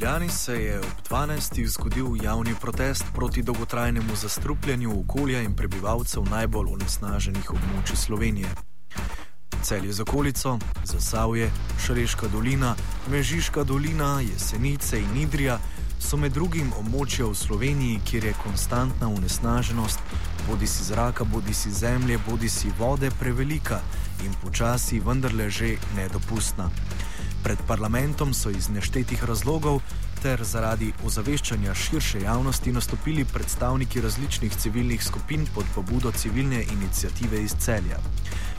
Ljubljani se je ob 12. zgodil javni protest proti dolgotrajnemu zastrupljanju okolja in prebivalcev najbolj onesnaženih območij Slovenije. Celje z okolico, Zasavje, Šreška dolina, Mežiška dolina, Jesenice in Idrija so med drugim območja v Sloveniji, kjer je konstantna onesnaženost, bodi si zraka, bodi si zemlje, bodi si vode prevelika in počasi vendarle že nedopustna. Pred parlamentom so iz neštetih razlogov ter zaradi ozaveščanja širše javnosti nastopili predstavniki različnih civilnih skupin pod pobudo civilne inicijative iz celja.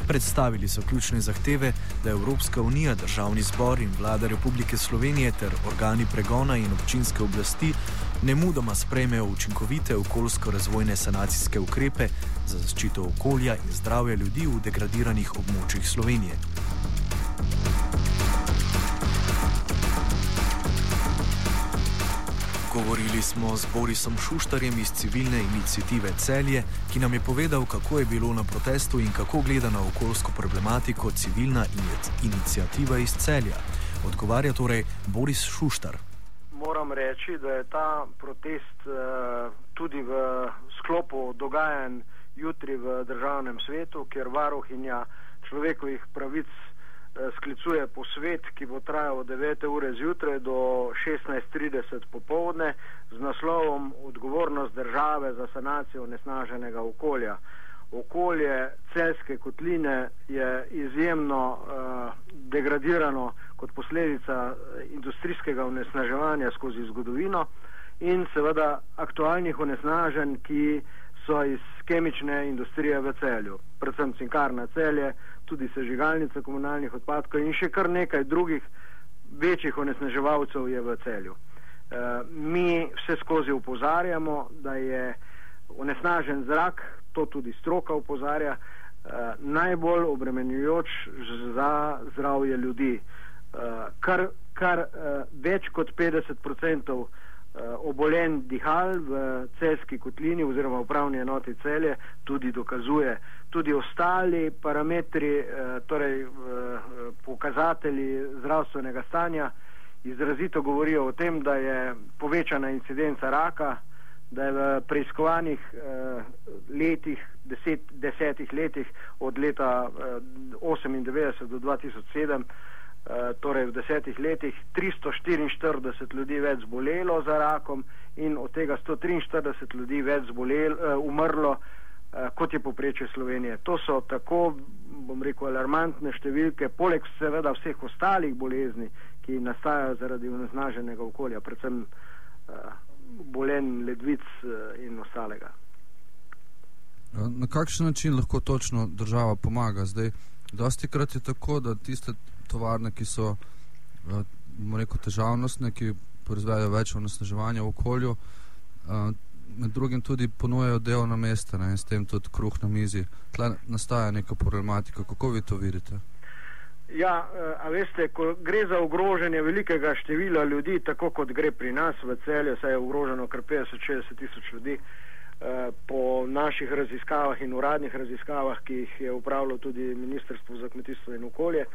Predstavili so ključne zahteve, da Evropska unija, državni zbor in vlada Republike Slovenije ter organi pregona in občinske oblasti ne mudoma sprejmejo učinkovite okoljsko-razvojne sanacijske ukrepe za zaščito okolja in zdravja ljudi v degradiranih območjih Slovenije. Govorili smo z Borisom Šuštarjem iz civilne inicijative Celje, ki nam je povedal, kako je bilo na protestu in kako gleda na okoljsko problematiko civilna inicijativa iz Celja. Odgovarja torej Boris Šuštar. Moram reči, da je ta protest uh, tudi v sklopu dogajanj jutri v državnem svetu, kjer varuhinja človekovih pravic sklicuje posvet, ki bo trajal od 9. ure zjutraj do 16.30 popovdne z naslovom Odgovornost države za sanacijo nesnaženega okolja. Okolje celske kotline je izjemno uh, degradirano kot posledica eh, industrijskega onesnaževanja skozi zgodovino in seveda aktualnih onesnaženj, ki so iz kemične industrije v celju, predvsem cinkarna celje, tudi sežigalnice komunalnih odpadkov in še kar nekaj drugih večjih onesnaževalcev je v celju. E, mi vse skozi upozarjamo, da je onesnažen zrak, to tudi stroka upozarja, e, najbolj obremenjujoč za zdravje ljudi. E, kar, kar e, več kot 50 odstotkov uh, obolen dihal v celski kotlini oziroma v pravni enoti celje tudi dokazuje. Tudi ostali parametri, uh, torej uh, pokazatelji zdravstvenega stanja, izrazito govorijo o tem, da je povečana incidenca raka, da je v preiskovanih letih, deset, desetih letih od leta uh, 98 do 2007, Eh, torej v desetih letih 344 ljudi več zbolelo za rakom in od tega 143 ljudi več zbolelo, uh, umrlo, uh, kot je poprečje Slovenije. To so tako, bom rekel, alarmantne številke, poleg seveda vseh ostalih bolezni, ki nastajajo zaradi onesnaženega okolja, predvsem bolen ledvic in ostalega. Na kakšen način lahko točno država pomaga? Zdaj, dosti krat je tako, da tiste tovarne, ki so uh, rekel, težavnostne, ki proizvajajo več onesnaževanja v okolju, uh, med drugim tudi ponujajo delovna mesta ne, in s tem tudi kruh na mizi. Tle nastaja neka problematika. Kako vi to vidite? Ja, eh, a veste, ko gre za ogrožanje velikega števila ljudi, tako kot gre pri nas v celju, saj je ogroženo kar 50-60 tisoč ljudi, po naših raziskavah in uradnih raziskavah, ki jih je upravilo tudi Ministrstvo za kmetijstvo in okolje,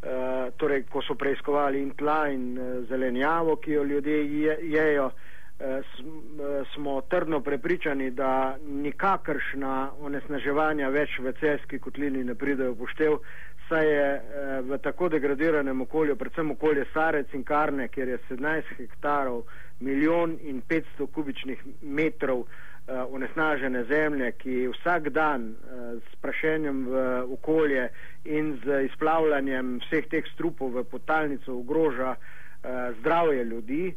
Eh, torej, ko so preiskovali in tla in uh, zelenjavo, ki jo ljudje je, jejo, uh, smo trdno prepričani, da nikakršna onesnaževanja več v celski kotlini ne pridejo poštev, saj je uh, v tako degradiranem okolju, predvsem okolje stare cinkarne, kjer je 17 hektarov, milijon in 500 kubičnih metrov uh, onesnažene zemlje, ki vsak dan uh, s prašenjem v okolje in z izplavljanjem vseh teh strupov v potalnico ogroža zdravje ljudi,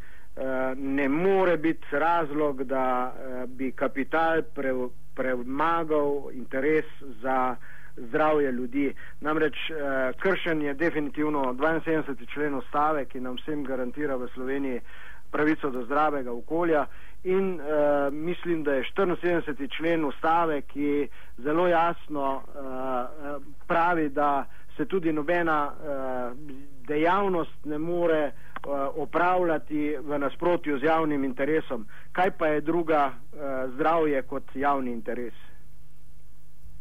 ne more biti razlog, da bi kapital pre, premagal interes za zdravje ljudi. Namreč uh, kršen je definitivno 72. člen ustave, ki nam vsem garantira v Sloveniji pravico do zdravega okolja in uh, mislim, da je 74. člen ustave, ki zelo jasno uh, pravi, da se tudi nobena uh, dejavnost ne more uh, opravljati v nasprotju z javnim interesom. Kaj pa je druga uh, zdravje kot javni interes?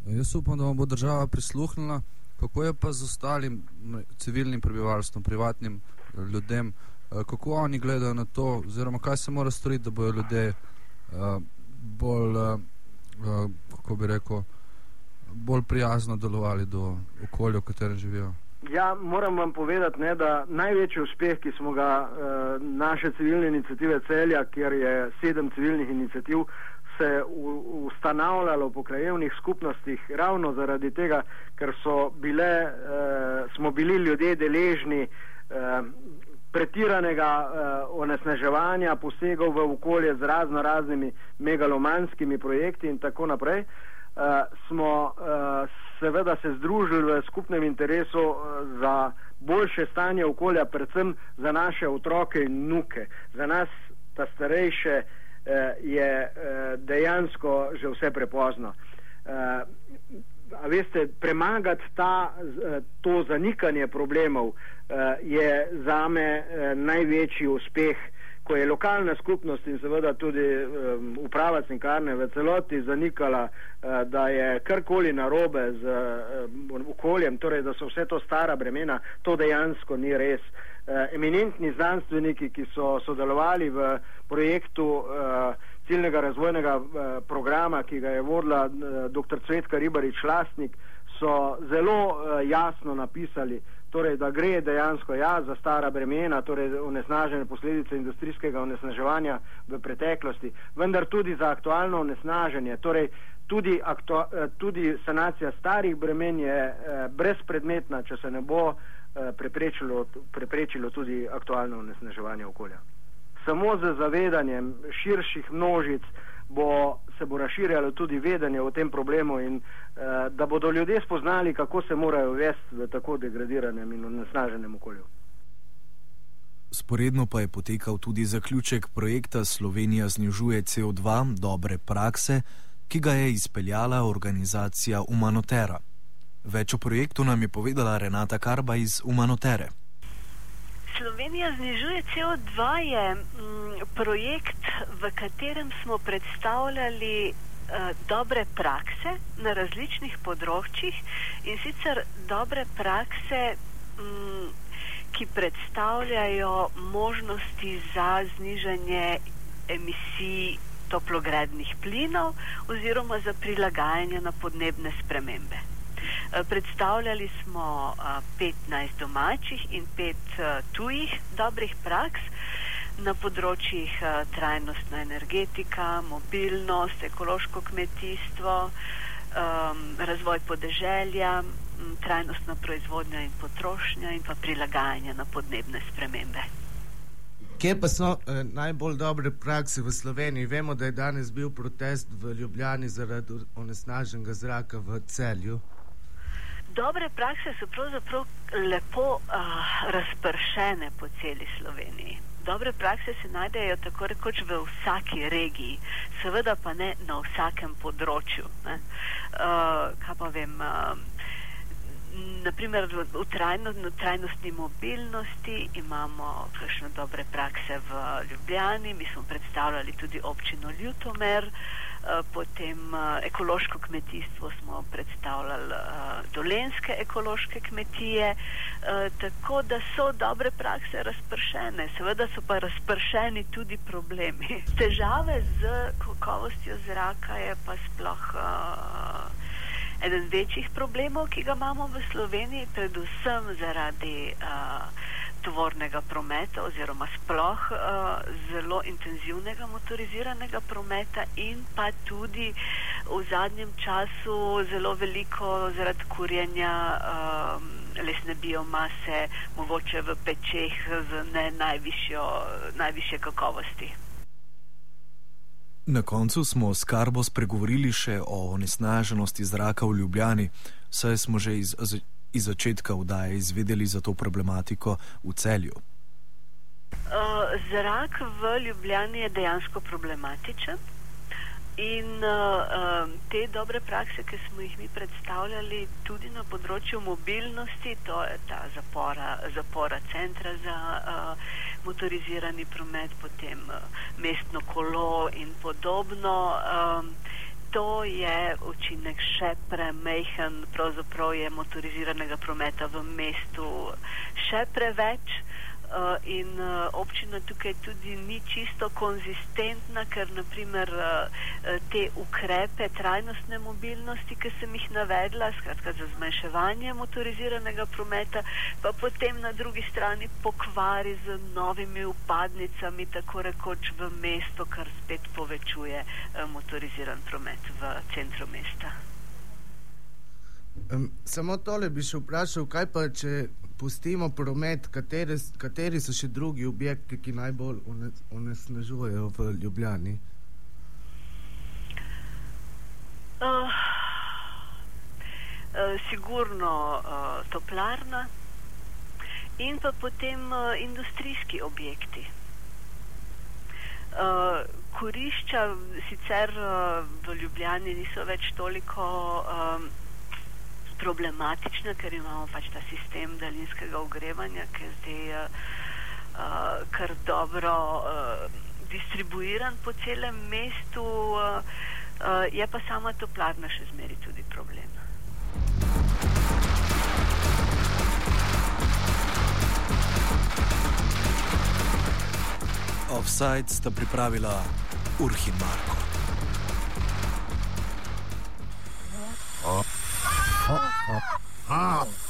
Jaz upam, da vam bo država prisluhnila, kako je pa z ostalim civilnim prebivalstvom, privatnim ljudem. kako oni gledajo na to, oziroma kaj se mora storiti, da bodo ljudje uh, bolj, kako bi rekel, bolj prijazno delovali do okolja, v katerem živijo. Ja, moram vam povedati, ne, da največji uspeh, ki smo ga uh, naše civilne inicijative celja, kjer je sedem civilnih inicijativ, se ustanavljalo po krajevnih skupnostih ravno zaradi tega, ker bile, uh, smo bili ljudje deležni uh, pretiranega uh, onesnaževanja, posegov v okolje z razno raznimi megalomanskimi projekti in tako naprej. Uh, smo uh, seveda se združili v skupnem interesu uh, za boljše stanje okolja, predvsem za naše otroke in nuke. Za nas, ta starejše, uh, je uh, dejansko že vse prepozno. Uh, a veste, premagati ta, to zanikanje problemov je zame največji uspeh, ko je lokalna skupnost in seveda tudi uprava cinkarne v celoti zanikala, da je karkoli narobe z okoljem, torej da so vse to stara bremena, to dejansko ni res. Eminentni znanstveniki, ki so sodelovali v projektu ciljnega razvojnega eh, programa, ki ga je vodila eh, dr. Cvetka Ribarič Lastnik, so zelo eh, jasno napisali, torej, da gre dejansko ja, za stara bremena, torej onesnažene posledice industrijskega onesnaževanja v preteklosti, vendar tudi za aktualno onesnaženje. Torej, tudi, aktu, tudi sanacija starih bremen je brezpredmetna, če se ne bo preprečilo, preprečilo tudi aktualno onesnaževanje okolja samo z zavedanjem širših množic bo, se bo razširjalo tudi vedenje o tem problemu in eh, da bodo ljudje spoznali, kako se morajo vesti v tako degradiranem in onesnaženem okolju. Sporedno pa je potekal tudi zaključek projekta Slovenija znižuje CO2 dobre prakse, ki ga je izpeljala organizacija Umanotera. Več o projektu nam je povedala Renata Karba iz Umanotere. Slovenija znižuje CO2 je m, mm, projekt, v katerem smo predstavljali uh, dobre prakse na različnih področjih in sicer dobre prakse, m, mm, ki predstavljajo možnosti za znižanje emisij toplogrednih plinov oziroma za prilagajanje na podnebne spremembe. Eh, predstavljali smo 15 eh, domačih in 5 eh, tujih dobrih praks na področjih trajnostna energetika, mobilnost, ekološko kmetijstvo, razvoj podeželja, trajnostna proizvodnja in potrošnja in pa prilagajanje na podnebne spremembe. Kje pa so eh, najbolj dobre prakse v Sloveniji? Vemo, da je danes bil protest v Ljubljani zaradi onesnaženega zraka v celju. Dobre prakse so pravzaprav lepo uh, razpršene po celi Sloveniji. Dobre prakse se najdejo tako rekoč v vsaki regiji, seveda pa ne na vsakem področju. Uh, kaj pa vem, uh, naprimer v, trajno, v trajnostni mobilnosti imamo kakšne dobre prakse v Ljubljani, mi smo predstavljali tudi občino Ljutomer. Eh, potem uh, ekološko kmetijstvo smo predstavljali uh, dolenske ekološke kmetije, uh, tako da so dobre prakse razpršene, seveda so pa razpršeni tudi problemi. Težave z kakovostjo zraka je pa sploh uh, eden večjih problemov, ki ga imamo v Sloveniji, predvsem zaradi uh, tovornega prometa oziroma sploh uh, zelo intenzivnega motoriziranega prometa in pa tudi v zadnjem času zelo veliko zaradi kurjenja uh, lesne biomase, mogoče v pečeh z ne najvišjo, najvišje kakovosti. Na koncu smo s Karbo spregovorili še o onesnaženosti zraka v Ljubljani, saj smo že iz iz začetka vdaje izvedeli za to problematiko v celju? Uh, zrak v Ljubljani je dejansko problematičen. In uh, te dobre prakse, ki smo jih mi predstavljali tudi na področju mobilnosti, to je ta zapora, zapora centra za uh, motorizirani promet, potem uh, mestno kolo in podobno. Uh, to je učinek še premehen, pravzaprav je motoriziranega prometa v mestu še preveč. Uh, in uh, občina tukaj tudi ni čisto konzistentna, ker naprimer uh, te ukrepe trajnostne mobilnosti, ki sem jih navedla, skratka za zmanjševanje motoriziranega prometa, pa potem na drugi strani pokvari z novimi upadnicami, tako rekoč v mesto, kar spet povečuje motoriziran promet v centru mesta. Um, samo tole bi še vprašal, kaj pa če pustimo promet, kateri, kateri so še drugi objekti, ki najbolj onesnažujejo v Ljubljani? Uh, uh, sigurno uh, toplarna in pa potem uh, industrijski objekti. Uh, kurišča sicer uh, v Ljubljani niso več toliko. Um, problematična, ker imamo pač ta sistem daljinskega ogrevanja, ki je zdaj uh, kar dobro uh, distribuiran po celem mestu, uh, uh, je pa sama toplarna še zmeri tudi problem. Offside sta pripravila Urhin Marko. off.